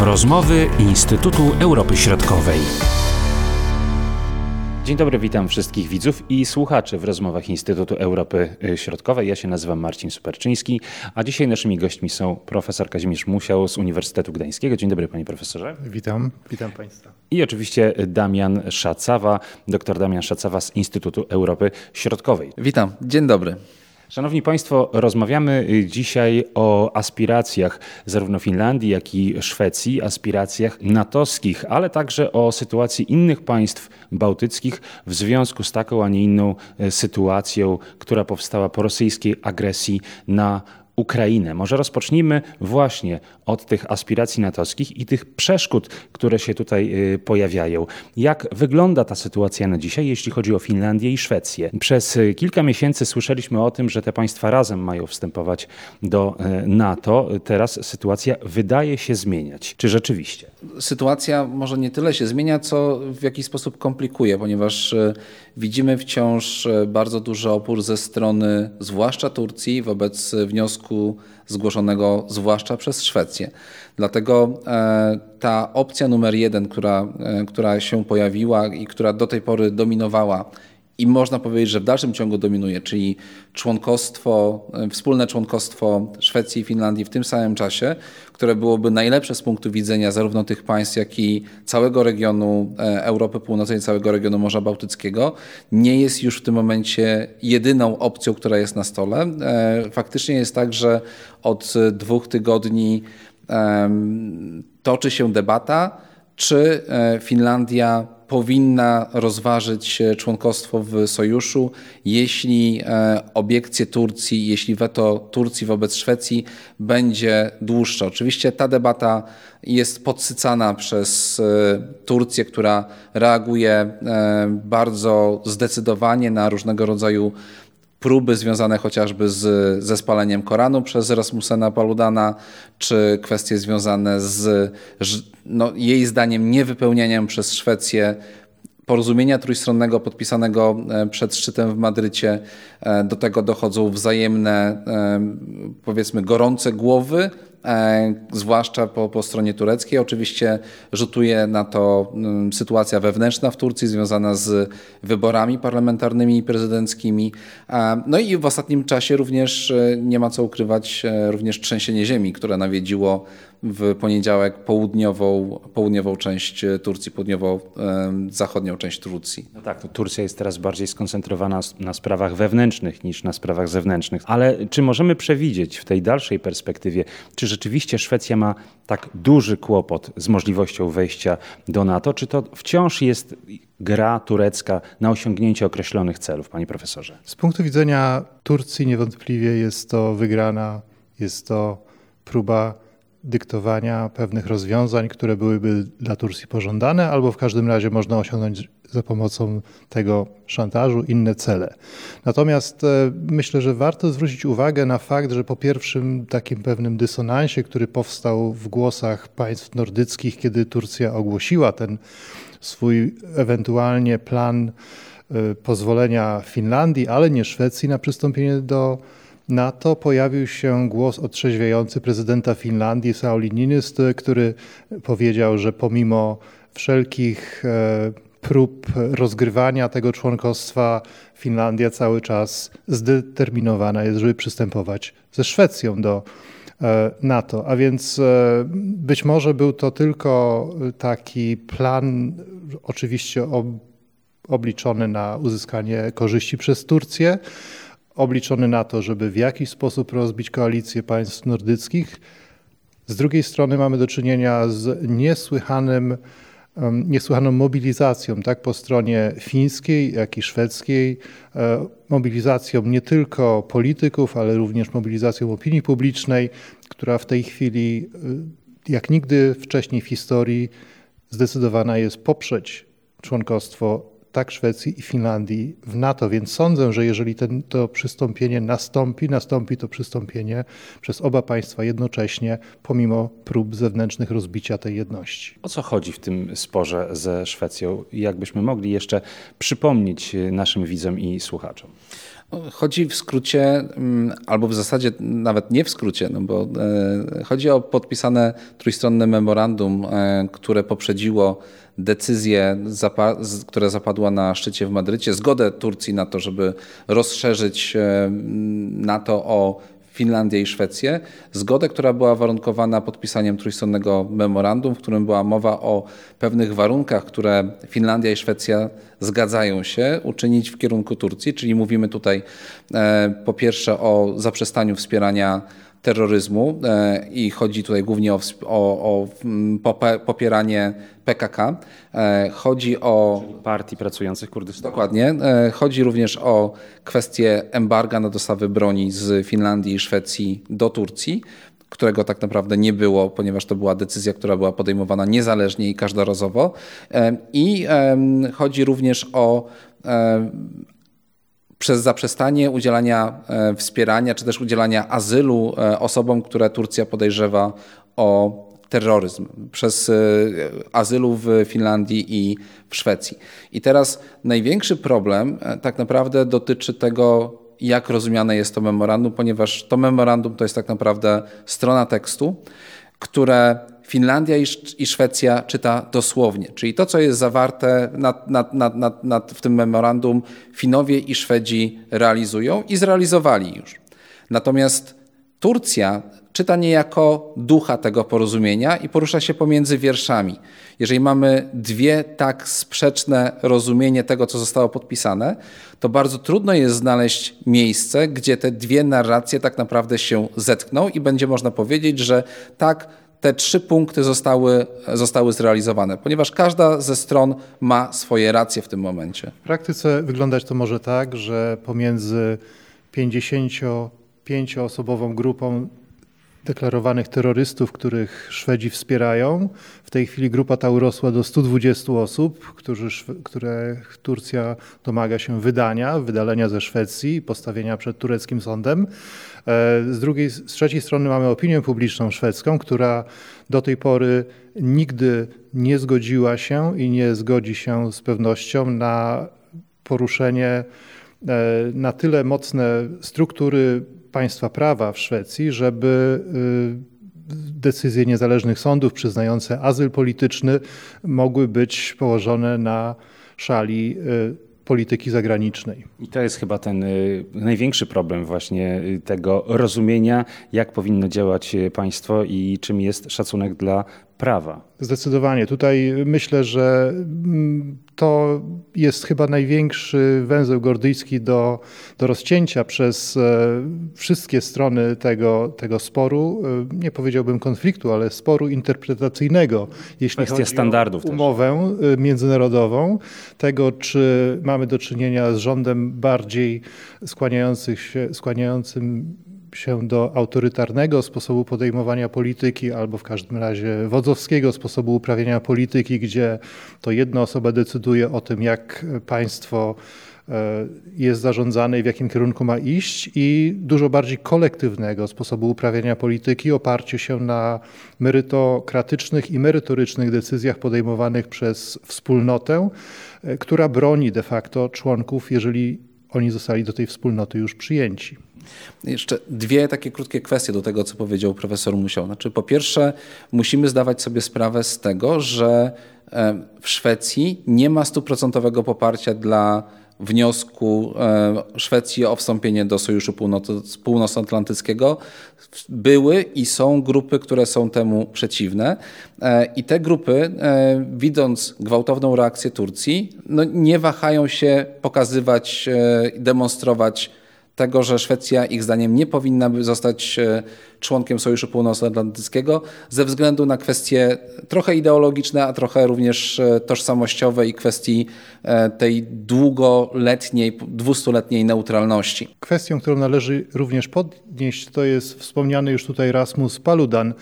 Rozmowy Instytutu Europy Środkowej. Dzień dobry, witam wszystkich widzów i słuchaczy w rozmowach Instytutu Europy Środkowej. Ja się nazywam Marcin Superczyński, a dzisiaj naszymi gośćmi są profesor Kazimierz Musiał z Uniwersytetu Gdańskiego. Dzień dobry, panie profesorze. Witam, witam państwa. I oczywiście Damian Szacawa, doktor Damian Szacawa z Instytutu Europy Środkowej. Witam, dzień dobry. Szanowni Państwo, rozmawiamy y, dzisiaj o aspiracjach zarówno Finlandii, jak i Szwecji, aspiracjach natowskich, ale także o sytuacji innych państw bałtyckich w związku z taką, a nie inną y, sytuacją, która powstała po rosyjskiej agresji na Ukrainę. Może rozpocznijmy właśnie od tych aspiracji natowskich i tych przeszkód, które się tutaj y, pojawiają. Jak wygląda ta sytuacja na dzisiaj, jeśli chodzi o Finlandię i Szwecję? Przez y, kilka miesięcy słyszeliśmy o tym, że te państwa razem mają wstępować do y, NATO. Teraz sytuacja wydaje się zmieniać. Czy rzeczywiście? Sytuacja może nie tyle się zmienia, co w jakiś sposób komplikuje, ponieważ widzimy wciąż bardzo duży opór ze strony zwłaszcza Turcji wobec wniosku zgłoszonego zwłaszcza przez Szwecję. Dlatego e, ta opcja numer jeden, która, e, która się pojawiła i która do tej pory dominowała i można powiedzieć, że w dalszym ciągu dominuje, czyli członkostwo, e, wspólne członkostwo Szwecji i Finlandii w tym samym czasie, które byłoby najlepsze z punktu widzenia zarówno tych państw, jak i całego regionu Europy Północnej, całego regionu Morza Bałtyckiego, nie jest już w tym momencie jedyną opcją, która jest na stole. Faktycznie jest tak, że od dwóch tygodni toczy się debata, czy e, Finlandia powinna rozważyć członkostwo w sojuszu, jeśli e, obiekcje Turcji, jeśli weto Turcji wobec Szwecji będzie dłuższe. Oczywiście ta debata jest podsycana przez e, Turcję, która reaguje bardzo zdecydowanie na różnego rodzaju próby związane chociażby z, ze spaleniem Koranu przez Rasmusena Paludana, czy kwestie związane z no, jej zdaniem niewypełnianiem przez Szwecję porozumienia trójstronnego podpisanego e, przed szczytem w Madrycie. E, do tego dochodzą wzajemne, e, powiedzmy, gorące głowy zwłaszcza po, po stronie tureckiej. Oczywiście rzutuje na to mm, sytuacja wewnętrzna w Turcji związana z wyborami parlamentarnymi i prezydenckimi. E, no i w ostatnim czasie również e, nie ma co ukrywać, również trzęsienie ziemi, które nawiedziło w poniedziałek południową, południową część Turcji, południowo-zachodnią część Turcji. No tak, to Turcja jest teraz bardziej skoncentrowana na sprawach wewnętrznych niż na sprawach zewnętrznych. Ale czy możemy przewidzieć w tej dalszej perspektywie, czy rzeczywiście Szwecja ma tak duży kłopot z możliwością wejścia do NATO, czy to wciąż jest gra turecka na osiągnięcie określonych celów, panie profesorze? Z punktu widzenia Turcji niewątpliwie jest to wygrana, jest to próba dyktowania pewnych rozwiązań, które byłyby dla Turcji pożądane, albo w każdym razie można osiągnąć za pomocą tego szantażu inne cele. Natomiast e, myślę, że warto zwrócić uwagę na fakt, że po pierwszym takim pewnym dysonansie, który powstał w głosach państw nordyckich, kiedy Turcja ogłosiła ten swój ewentualnie plan e, pozwolenia Finlandii, ale nie Szwecji na przystąpienie do na to pojawił się głos otrzeźwiający prezydenta Finlandii Sauli Niinistö, który powiedział, że pomimo wszelkich e, prób rozgrywania tego członkostwa Finlandia cały czas zdeterminowana jest, żeby przystępować ze Szwecją do e, NATO. A więc e, być może był to tylko taki plan, oczywiście obliczony na uzyskanie korzyści przez Turcję, obliczony na to, żeby w jakiś sposób rozbić koalicję państw nordyckich. Z drugiej strony mamy do czynienia z niesłychanym, niesłychaną mobilizacją tak po stronie fińskiej, jak i szwedzkiej, e, mobilizacją nie tylko polityków, ale również mobilizacją opinii publicznej, która w tej chwili, e, jak nigdy wcześniej w historii, zdecydowana jest poprzeć członkostwo tak Szwecji i Finlandii w NATO, więc sądzę, że jeżeli ten, to przystąpienie nastąpi, nastąpi to przystąpienie przez oba państwa jednocześnie, pomimo prób zewnętrznych rozbicia tej jedności. O co chodzi w tym sporze ze Szwecją? Jakbyśmy mogli jeszcze przypomnieć naszym widzom i słuchaczom? Chodzi w skrócie, mm, albo w zasadzie nawet nie w skrócie, no bo e, chodzi o podpisane trójstronne memorandum, e, które poprzedziło decyzję, która zapadła na szczycie w Madrycie, zgodę Turcji na to, żeby rozszerzyć e, NATO o Finlandię i Szwecję. Zgodę, która była warunkowana podpisaniem trójstronnego memorandum, w którym była mowa o pewnych warunkach, które Finlandia i Szwecja zgadzają się uczynić w kierunku Turcji, czyli mówimy tutaj e, po pierwsze o zaprzestaniu wspierania terroryzmu e, i chodzi tutaj głównie o, o, o popieranie PKK. E, chodzi o. Partii Pracujących Kurdystanu. Dokładnie. E, chodzi również o kwestię embarga na dostawy broni z Finlandii i Szwecji do Turcji którego tak naprawdę nie było, ponieważ to była decyzja, która była podejmowana niezależnie i każdorazowo. I chodzi również o przez zaprzestanie udzielania e, wspierania czy też udzielania azylu e, osobom, które Turcja podejrzewa o terroryzm przez e, azylu w Finlandii i w Szwecji. I teraz największy problem tak naprawdę dotyczy tego, jak rozumiane jest to memorandum, ponieważ to memorandum to jest tak naprawdę strona tekstu, które Finlandia i Szwecja czyta dosłownie, czyli to, co jest zawarte nad, nad, nad, w tym memorandum, Finowie i Szwedzi realizują i zrealizowali już. Natomiast Turcja czyta niejako ducha tego porozumienia i porusza się pomiędzy wierszami. Jeżeli mamy dwie tak sprzeczne rozumienie tego, co zostało podpisane, to bardzo trudno jest znaleźć miejsce, gdzie te dwie narracje tak naprawdę się zetkną i będzie można powiedzieć, że tak, te trzy punkty zostały, zostały zrealizowane, ponieważ każda ze stron ma swoje racje w tym momencie. W praktyce wyglądać to może tak, że pomiędzy 55-osobową grupą deklarowanych terrorystów, których Szwedzi wspierają. W tej chwili grupa ta urosła do 120 osób, którzy, których Turcja domaga się wydania, wydalenia ze Szwecji i postawienia przed tureckim sądem. E, z, drugiej, z trzeciej strony mamy opinię publiczną szwedzką, która do tej pory nigdy nie zgodziła się i nie zgodzi się z pewnością na poruszenie e, na tyle mocne struktury państwa prawa w Szwecji, żeby y, decyzje niezależnych sądów przyznające azyl polityczny mogły być położone na szali polityki zagranicznej. I to jest chyba ten y, największy problem właśnie tego rozumienia, jak powinno działać państwo i czym jest szacunek dla prawa. Zdecydowanie. Tutaj myślę, że mm, to jest chyba największy węzeł gordyjski do, do rozcięcia przez e, wszystkie strony tego, tego sporu. E, nie powiedziałbym konfliktu, ale sporu interpretacyjnego, jeśli Kwestia chodzi standardów o umowę też. Międzynarodową, tego czy mamy do czynienia z rządem bardziej skłaniających się, skłaniającym się do autorytarnego sposobu podejmowania polityki, albo w każdym razie wodzowskiego sposobu uprawiania polityki, gdzie to jedna osoba decyduje o tym, jak państwo e, jest zarządzane i w jakim kierunku ma iść, i dużo bardziej kolektywnego sposobu uprawiania polityki, oparciu się na merytokratycznych i merytorycznych decyzjach podejmowanych przez wspólnotę, e, która broni de facto członków, jeżeli oni zostali do tej wspólnoty już przyjęci. Jeszcze dwie takie krótkie kwestie do tego, co powiedział profesor Musiał. Znaczy, po pierwsze, musimy zdawać sobie sprawę z tego, że e, w Szwecji nie ma stuprocentowego poparcia dla wniosku e, Szwecji o wstąpienie do Sojuszu Północnoatlantyckiego. Były i są grupy, które są temu przeciwne. E, I te grupy, widząc gwałtowną reakcję Turcji, no nie wahają się pokazywać, demonstrować tego, że Szwecja ich zdaniem nie powinna zostać e, członkiem Sojuszu Północnoatlantyckiego ze względu na kwestie trochę ideologiczne, a trochę również e, tożsamościowe i kwestii e, tej długoletniej, dwustuletniej neutralności. Kwestią, którą należy również podnieść, to jest wspomniany już tutaj Rasmus Paludan,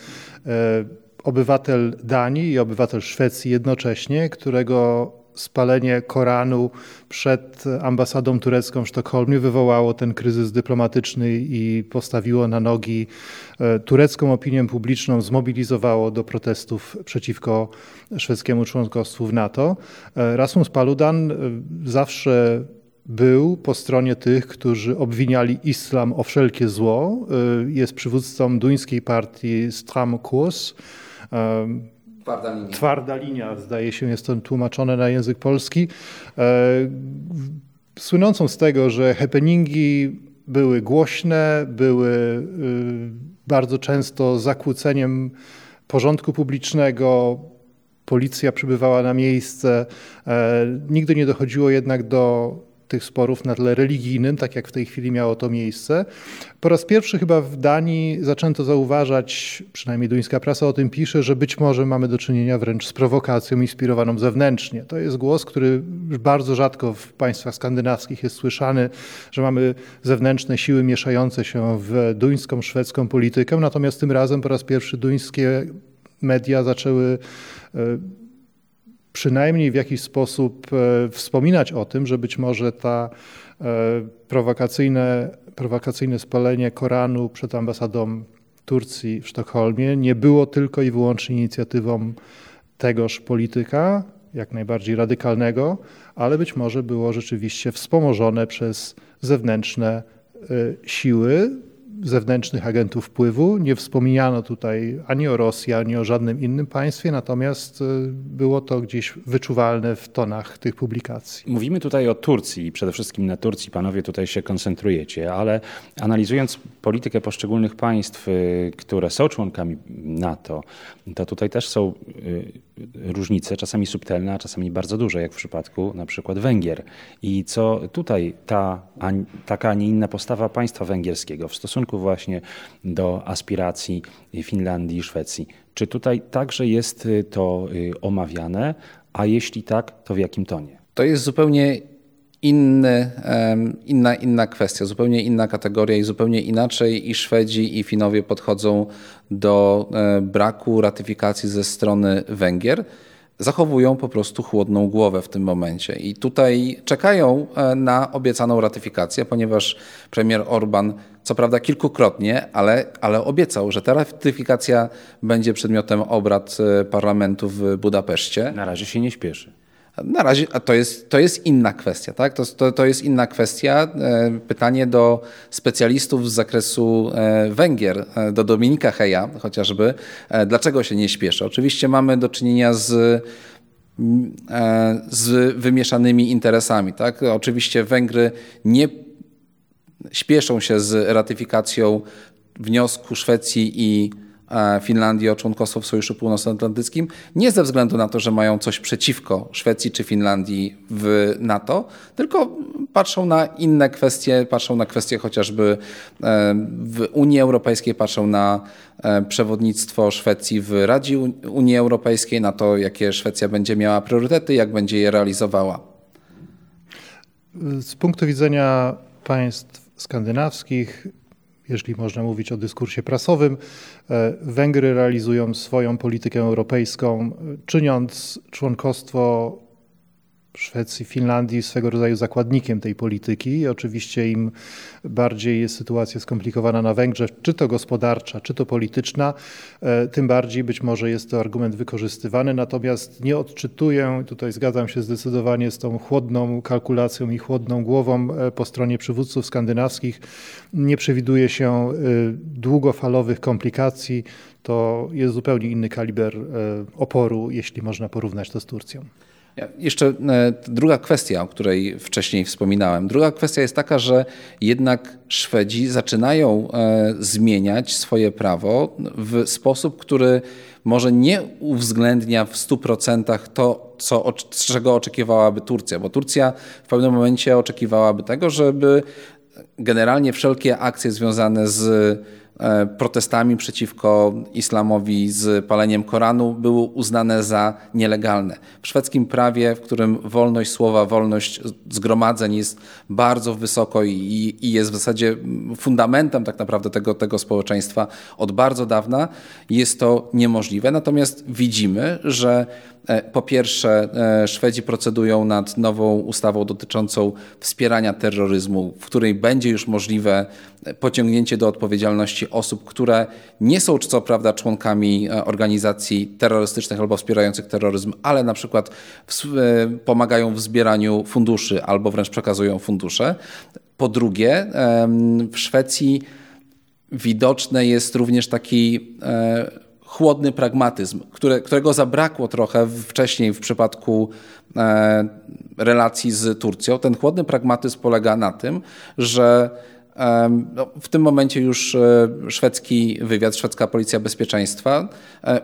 obywatel Danii i obywatel Szwecji jednocześnie, którego spalenie Koranu przed ambasadą turecką w Sztokholmie wywołało ten kryzys dyplomatyczny i postawiło na nogi e, turecką opinię publiczną, zmobilizowało do protestów przeciwko szwedzkiemu członkostwu w NATO. E, Rasmus Paludan e, zawsze był po stronie tych, którzy obwiniali islam o wszelkie zło. Jest przywódcą duńskiej partii Stram Kurs. Twarda linia. Twarda linia, zdaje się, jest to tłumaczone na język polski. Słynącą z tego, że happeningi były głośne, były y, bardzo często zakłóceniem porządku publicznego. Policja przybywała na miejsce. E, nigdy nie dochodziło jednak do tych sporów na tle religijnym, tak jak w tej chwili miało to miejsce. Po raz pierwszy chyba w Danii zaczęto zauważać, przynajmniej duńska prasa o tym pisze, że być może mamy do czynienia wręcz z prowokacją inspirowaną zewnętrznie. To jest głos, który bardzo rzadko w państwach skandynawskich jest słyszany, że mamy zewnętrzne siły mieszające się w duńską, szwedzką politykę, natomiast tym razem po raz pierwszy duńskie media zaczęły e, przynajmniej w jakiś sposób e, wspominać o tym, że być może ta e, prowokacyjne, prowokacyjne spalenie Koranu przed ambasadą Turcji w Sztokholmie nie było tylko i wyłącznie inicjatywą tegoż polityka, jak najbardziej radykalnego, ale być może było rzeczywiście wspomożone przez zewnętrzne e, siły, zewnętrznych agentów wpływu. Nie wspomniano tutaj ani o Rosji, ani o żadnym innym państwie, natomiast e, było to gdzieś wyczuwalne w tonach tych publikacji. Mówimy tutaj o Turcji i przede wszystkim na Turcji panowie tutaj się koncentrujecie, ale analizując politykę poszczególnych państw, e, które są członkami NATO, to tutaj też są e, różnice, czasami subtelne, a czasami bardzo duże, jak w przypadku na przykład Węgier. I co tutaj ta, taka, a nie inna postawa państwa węgierskiego w stosunku stosunku właśnie do aspiracji Finlandii i Szwecji. Czy tutaj także jest y, to y, omawiane, a jeśli tak, to w jakim tonie? To jest zupełnie inny, inna, inna kwestia, zupełnie inna kategoria i zupełnie inaczej i Szwedzi i Finowie podchodzą do e, braku ratyfikacji ze strony Węgier zachowują po prostu chłodną głowę w tym momencie. I tutaj czekają e, na obiecaną ratyfikację, ponieważ premier Orban, co prawda kilkukrotnie, ale, ale obiecał, że ta ratyfikacja będzie przedmiotem obrad e, parlamentu w Budapeszcie. Na razie się nie śpieszy. Na razie to jest, to jest inna kwestia, tak? To, to, to jest inna kwestia. E, pytanie do specjalistów z zakresu e, Węgier, e, do Dominika Heja chociażby. Dlaczego się nie śpieszy? Oczywiście mamy do czynienia z z wymieszanymi interesami. Tak? Oczywiście Węgry nie śpieszą się z ratyfikacją wniosku Szwecji i Finlandii o członkostwo w Sojuszu Północnoatlantyckim, nie ze względu na to, że mają coś przeciwko Szwecji czy Finlandii w NATO, tylko patrzą na inne kwestie, patrzą na kwestie chociażby e, w Unii Europejskiej, patrzą na e, przewodnictwo Szwecji w Radzie Unii Europejskiej, na to, jakie Szwecja będzie miała priorytety, jak będzie je realizowała. Z punktu widzenia państw skandynawskich jeżeli można mówić o dyskursie prasowym, e, Węgry realizują swoją politykę europejską, czyniąc członkostwo Szwecji, Finlandii swego rodzaju zakładnikiem tej polityki. Oczywiście im bardziej jest sytuacja skomplikowana na Węgrzech, czy to gospodarcza, czy to polityczna, e, tym bardziej być może jest to argument wykorzystywany. Natomiast nie odczytuję, tutaj zgadzam się zdecydowanie z tą chłodną kalkulacją i chłodną głową e, po stronie przywódców skandynawskich. Nie przewiduje się e, długofalowych komplikacji. To jest zupełnie inny kaliber oporu, jeśli można porównać to z Turcją. Jeszcze e, druga kwestia, o której wcześniej wspominałem. Druga kwestia jest taka, że jednak Szwedzi zaczynają e, zmieniać swoje prawo w sposób, który może nie uwzględnia w 100% to, co, czego oczekiwałaby Turcja, bo Turcja w pewnym momencie oczekiwałaby tego, żeby generalnie wszelkie akcje związane z protestami przeciwko islamowi z paleniem Koranu były uznane za nielegalne. W szwedzkim prawie, w którym wolność słowa, wolność zgromadzeń jest bardzo wysoko i, i jest w zasadzie fundamentem tak naprawdę tego, tego społeczeństwa od bardzo dawna, jest to niemożliwe. Natomiast widzimy, że Po pierwsze, Szwedzi procedują nad nową ustawą dotyczącą wspierania terroryzmu, w której będzie już możliwe pociągnięcie do odpowiedzialności osób, które nie są co prawda członkami organizacji terrorystycznych albo wspierających terroryzm, ale na przykład pomagają w zbieraniu funduszy albo wręcz przekazują fundusze. Po drugie, w Szwecji widoczny jest również taki e, chłodny pragmatyzm, które, którego zabrakło trochę wcześniej w przypadku e, relacji z Turcją. Ten chłodny pragmatyzm polega na tym, że no, w tym momencie już e, szwedzki wywiad, szwedzka policja bezpieczeństwa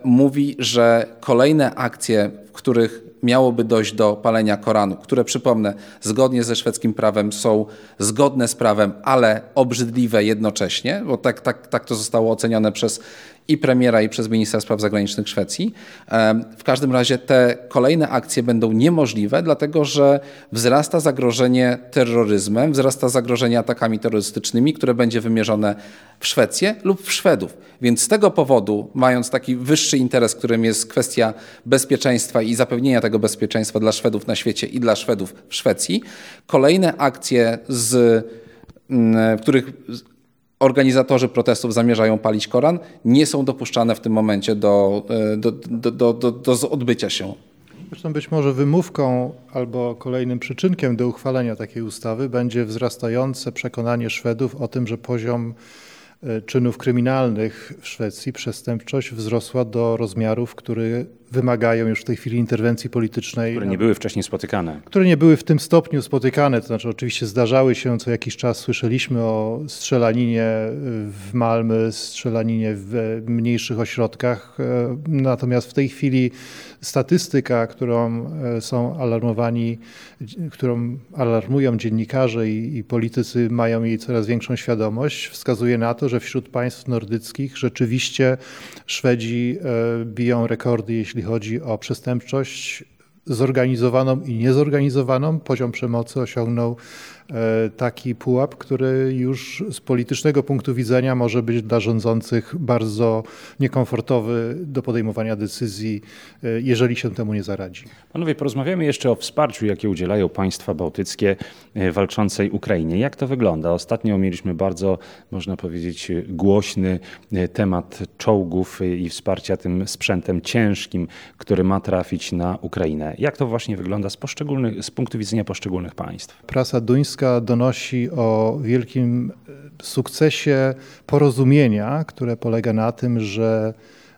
mówi, że kolejne akcje, w których miałoby dojść do palenia Koranu, które przypomnę, zgodnie ze szwedzkim prawem są zgodne z prawem, ale obrzydliwe jednocześnie, bo tak, tak, tak to zostało ocenione przez i premiera, i przez ministra spraw zagranicznych Szwecji. W każdym razie te kolejne akcje będą niemożliwe, dlatego że wzrasta zagrożenie terroryzmem, wzrasta zagrożenie atakami terrorystycznymi, które będzie wymierzone w Szwecję lub w Szwedów. Więc z tego powodu, mając taki wyższy interes, którym jest kwestia bezpieczeństwa i zapewnienia tego bezpieczeństwa dla Szwedów na świecie i dla Szwedów w Szwecji, kolejne akcje z w których organizatorzy protestów zamierzają palić Koran, nie są dopuszczane w tym momencie do, e, do, do, do, do odbycia się. Zresztą być może wymówką albo kolejnym przyczynkiem do uchwalenia takiej ustawy będzie wzrastające przekonanie Szwedów o tym, że poziom e, czynów kryminalnych w Szwecji, przestępczość wzrosła do rozmiarów, które wymagają już w tej chwili interwencji politycznej. Które nie były wcześniej spotykane. Które nie były w tym stopniu spotykane, to znaczy oczywiście zdarzały się co jakiś czas, słyszeliśmy o strzelaninie w Malmy, strzelaninie w mniejszych ośrodkach, e, natomiast w tej chwili statystyka, którą e, są alarmowani, którą alarmują dziennikarze i, i politycy mają jej coraz większą świadomość, wskazuje na to, że wśród państw nordyckich rzeczywiście Szwedzi e, biją rekordy, jeśli chodzi o przestępczość zorganizowaną i niezorganizowaną. Poziom przemocy osiągnął taki pułap, który już z politycznego punktu widzenia może być dla rządzących bardzo niekomfortowy do podejmowania decyzji, e, jeżeli się temu nie zaradzi. Panowie, porozmawiamy jeszcze o wsparciu, jakie udzielają państwa bałtyckie e, walczącej Ukrainie. Jak to wygląda? Ostatnio mieliśmy bardzo, można powiedzieć, głośny temat czołgów i wsparcia tym sprzętem ciężkim, który ma trafić na Ukrainę. Jak to właśnie wygląda z, z punktu widzenia poszczególnych państw? Prasa duńska donosi o wielkim e, sukcesie porozumienia, które polega na tym, że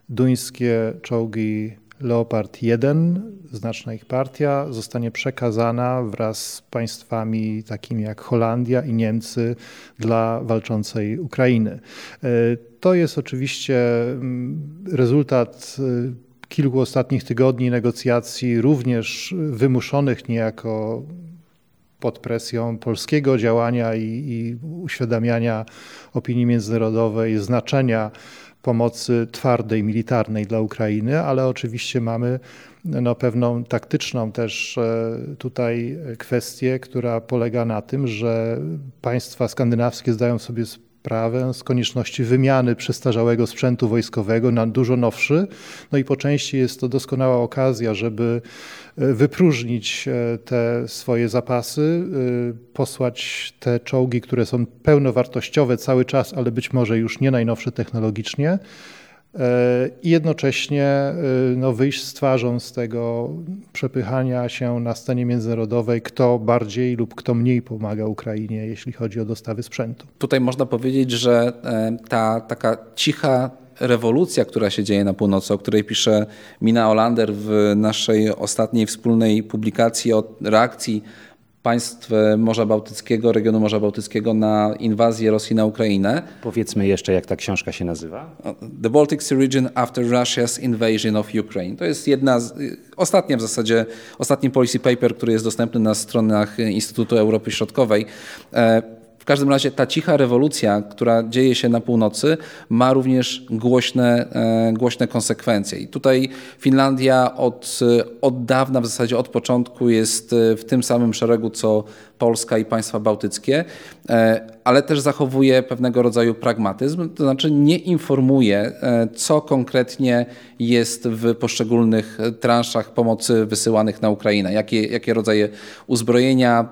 duńskie czołgi Leopard 1, znaczna ich partia, zostanie przekazana wraz z państwami takimi jak Holandia i Niemcy dla walczącej Ukrainy. E, to jest oczywiście mm, rezultat e, kilku ostatnich tygodni negocjacji, również wymuszonych niejako pod presją polskiego działania i, i uświadamiania opinii międzynarodowej znaczenia pomocy twardej, militarnej dla Ukrainy, ale oczywiście mamy no, pewną taktyczną też e, tutaj kwestię, która polega na tym, że państwa skandynawskie zdają sobie sprawę z konieczności wymiany przestarzałego sprzętu wojskowego na dużo nowszy. No i po części jest to doskonała okazja, żeby e, wypróżnić e, te swoje zapasy, e, posłać te czołgi, które są pełnowartościowe cały czas, ale być może już nie najnowsze technologicznie i jednocześnie e, no, wyjść z twarzą z tego przepychania się na scenie międzynarodowej, kto bardziej lub kto mniej pomaga Ukrainie, jeśli chodzi o dostawy sprzętu. Tutaj można powiedzieć, że e, ta taka cicha rewolucja, która się dzieje na północy, o której pisze Mina Olander w naszej ostatniej wspólnej publikacji o reakcji państw e, Morza Bałtyckiego, regionu Morza Bałtyckiego na inwazję Rosji na Ukrainę. Powiedzmy jeszcze, jak ta książka się nazywa. The Baltic Sea Region After Russia's Invasion of Ukraine. To jest jedna, z, y, ostatnia w zasadzie, ostatni policy paper, który jest dostępny na stronach Instytutu Europy Środkowej. E, W każdym razie ta cicha rewolucja, która dzieje się na północy, ma również głośne, e, głośne konsekwencje. I tutaj Finlandia od, od dawna, w zasadzie od początku jest w tym samym szeregu co Polska i państwa bałtyckie, e, ale też zachowuje pewnego rodzaju pragmatyzm, to znaczy nie informuje, e, co konkretnie jest w poszczególnych transzach pomocy wysyłanych na Ukrainę, jakie, jakie rodzaje uzbrojenia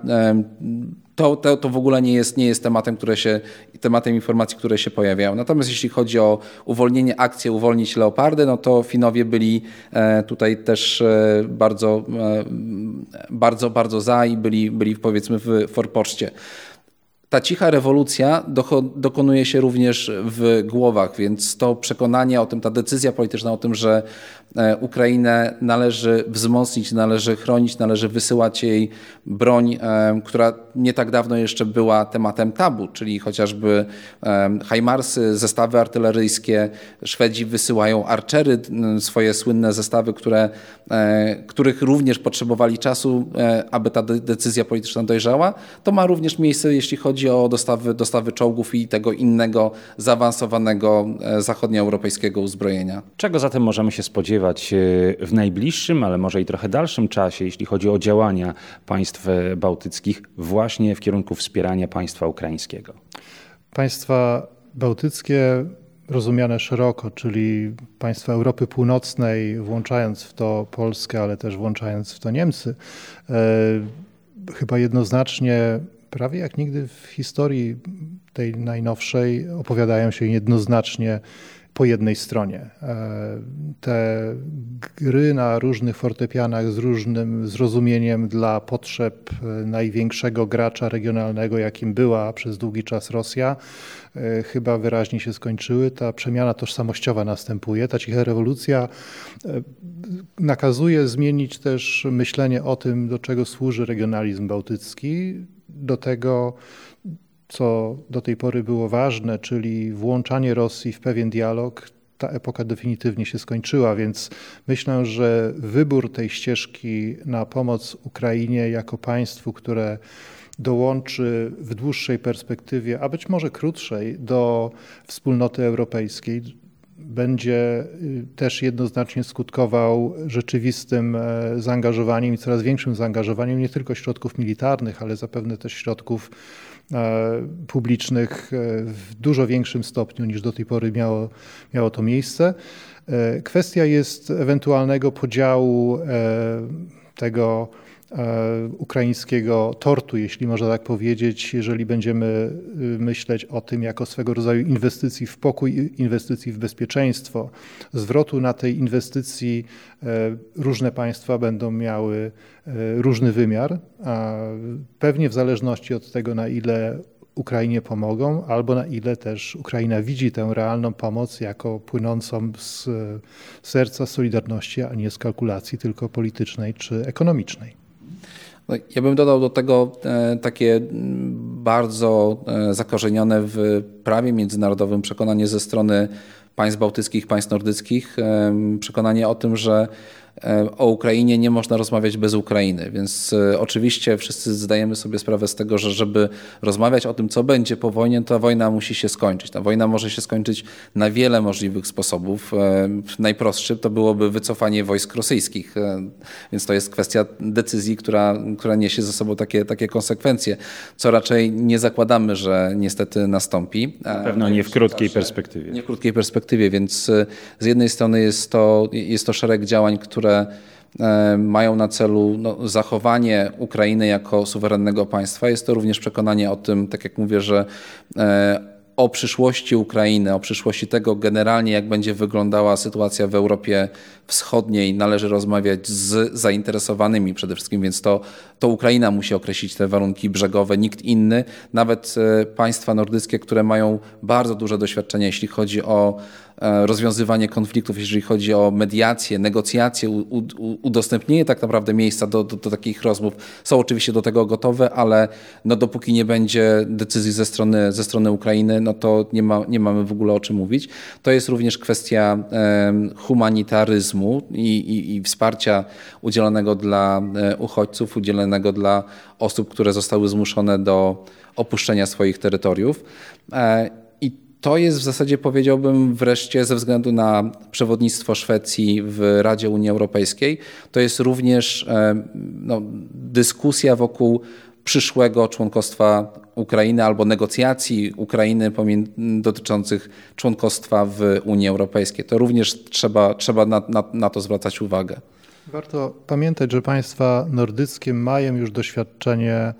to, to, to w ogóle nie jest, nie jest tematem, które się, tematem informacji, które się pojawiają. Natomiast jeśli chodzi o uwolnienie akcji, uwolnić leopardy, no to Finowie byli e, tutaj też e, bardzo, e, bardzo, bardzo za i byli, byli powiedzmy w forpoczcie ta cicha rewolucja dokonuje się również w głowach, więc to przekonanie o tym, ta decyzja polityczna o tym, że Ukrainę należy wzmocnić, należy chronić, należy wysyłać jej broń, która nie tak dawno jeszcze była tematem tabu, czyli chociażby e, Hajmarsy, zestawy artyleryjskie. Szwedzi wysyłają arczery, swoje słynne zestawy, które, których również potrzebowali czasu, aby ta decyzja polityczna dojrzała. To ma również miejsce, jeśli chodzi o dostawy, dostawy czołgów i tego innego zaawansowanego zachodnioeuropejskiego uzbrojenia. Czego zatem możemy się spodziewać? w najbliższym, ale może i trochę dalszym czasie, jeśli chodzi o działania państw bałtyckich właśnie w kierunku wspierania państwa ukraińskiego? Państwa bałtyckie rozumiane szeroko, czyli państwa Europy Północnej, włączając w to Polskę, ale też włączając w to Niemcy, e, chyba jednoznacznie, prawie jak nigdy w historii tej najnowszej, opowiadają się jednoznacznie po jednej stronie. E, te gry na różnych fortepianach z różnym zrozumieniem dla potrzeb e, największego gracza regionalnego, jakim była przez długi czas Rosja, e, chyba wyraźnie się skończyły. Ta przemiana tożsamościowa następuje. Ta cicha rewolucja nakazuje zmienić też myślenie o tym, do czego służy regionalizm bałtycki, do tego, co do tej pory było ważne, czyli włączanie Rosji w pewien dialog, ta epoka definitywnie się skończyła, więc myślę, że wybór tej ścieżki na pomoc Ukrainie jako państwu, które dołączy w dłuższej perspektywie, a być może krótszej, do wspólnoty europejskiej, będzie y, też jednoznacznie skutkował rzeczywistym e, zaangażowaniem i coraz większym zaangażowaniem nie tylko środków militarnych, ale zapewne też środków publicznych e, w dużo większym stopniu niż do tej pory miało, miało to miejsce. E, kwestia jest ewentualnego podziału tego E, ukraińskiego tortu, jeśli można tak powiedzieć, jeżeli będziemy y, myśleć o tym jako swego rodzaju inwestycji w pokój, inwestycji w bezpieczeństwo. Zwrotu na tej inwestycji e, różne państwa będą miały e, różny wymiar, pewnie w zależności od tego, na ile Ukrainie pomogą, albo na ile też Ukraina widzi tę realną pomoc jako płynącą z serca Solidarności, a nie z kalkulacji tylko politycznej czy ekonomicznej. No, ja bym dodał do tego e, takie bardzo e, zakorzenione w prawie międzynarodowym przekonanie ze strony państw bałtyckich, państw nordyckich, przekonanie o tym, że o Ukrainie nie można rozmawiać bez Ukrainy, więc e, oczywiście wszyscy zdajemy sobie sprawę z tego, że żeby rozmawiać o tym, co będzie po wojnie, ta wojna musi się skończyć. Ta wojna może się skończyć na wiele możliwych sposobów. E, najprostszy to byłoby wycofanie wojsk rosyjskich, więc to jest kwestia decyzji, która, która niesie ze sobą takie, takie konsekwencje, co raczej nie zakładamy, że niestety nastąpi. Na pewno nie w krótkiej perspektywie. Nie w krótkiej perspektywie, więc z jednej strony jest to, jest to szereg działań, które które e, mają na celu no, zachowanie Ukrainy jako suwerennego państwa. Jest to również przekonanie o tym, tak jak mówię, że e, o przyszłości Ukrainy, o przyszłości tego generalnie, jak będzie wyglądała sytuacja w Europie Wschodniej, należy rozmawiać z zainteresowanymi przede wszystkim, więc to, to Ukraina musi określić te warunki brzegowe, nikt inny, nawet e, państwa nordyckie, które mają bardzo duże doświadczenie, jeśli chodzi o rozwiązywanie konfliktów, jeżeli chodzi o mediację, negocjacje, udostępnienie tak naprawdę miejsca do, do, do, takich rozmów, są oczywiście do tego gotowe, ale no dopóki nie będzie decyzji ze strony, ze strony Ukrainy, no to nie, ma, nie mamy w ogóle o czym mówić. To jest również kwestia humanitaryzmu i, i, i wsparcia udzielonego dla e, uchodźców, udzielonego dla osób, które zostały zmuszone do opuszczenia swoich terytoriów. To jest w zasadzie, powiedziałbym, wreszcie ze względu na przewodnictwo Szwecji w Radzie Unii Europejskiej, to jest również e, no, dyskusja wokół przyszłego członkostwa Ukrainy albo negocjacji Ukrainy dotyczących członkostwa w Unii Europejskiej. To również trzeba, trzeba na, na, na to zwracać uwagę. Warto pamiętać, że państwa nordyckie mają już doświadczenie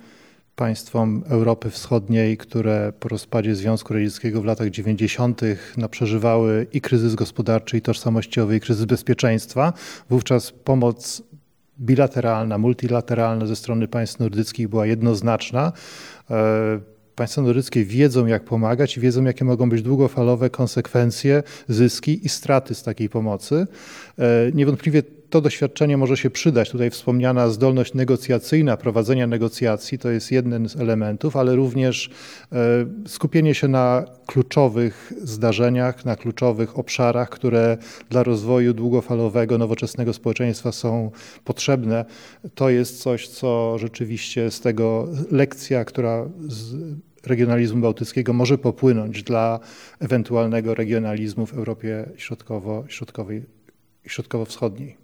państwom Europy Wschodniej, które po rozpadzie Związku Radzieckiego w latach 90. No, przeżywały i kryzys gospodarczy, i tożsamościowy, i kryzys bezpieczeństwa. Wówczas pomoc bilateralna, multilateralna ze strony państw nordyckich była jednoznaczna. E, państwa nordyckie wiedzą, jak pomagać i wiedzą, jakie mogą być długofalowe konsekwencje, zyski i straty z takiej pomocy. E, niewątpliwie to doświadczenie może się przydać. Tutaj wspomniana zdolność negocjacyjna, prowadzenia negocjacji to jest jeden z elementów, ale również e, skupienie się na kluczowych zdarzeniach, na kluczowych obszarach, które dla rozwoju długofalowego, nowoczesnego społeczeństwa są potrzebne. To jest coś, co rzeczywiście z tego lekcja, która z regionalizmu bałtyckiego może popłynąć dla ewentualnego regionalizmu w Europie środkowo-środkowej środkowo-wschodniej.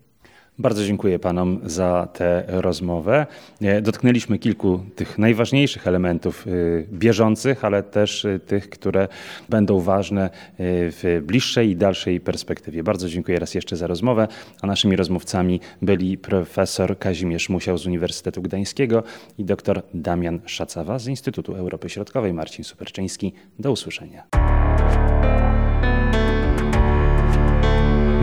Bardzo dziękuję Panom za tę rozmowę. E, dotknęliśmy kilku tych najważniejszych elementów e, bieżących, ale też e, tych, które będą ważne w bliższej i dalszej perspektywie. Bardzo dziękuję raz jeszcze za rozmowę, a naszymi rozmówcami byli profesor Kazimierz Musiał z Uniwersytetu Gdańskiego i dr Damian Szacawa z Instytutu Europy Środkowej. Marcin Superczyński. Do usłyszenia.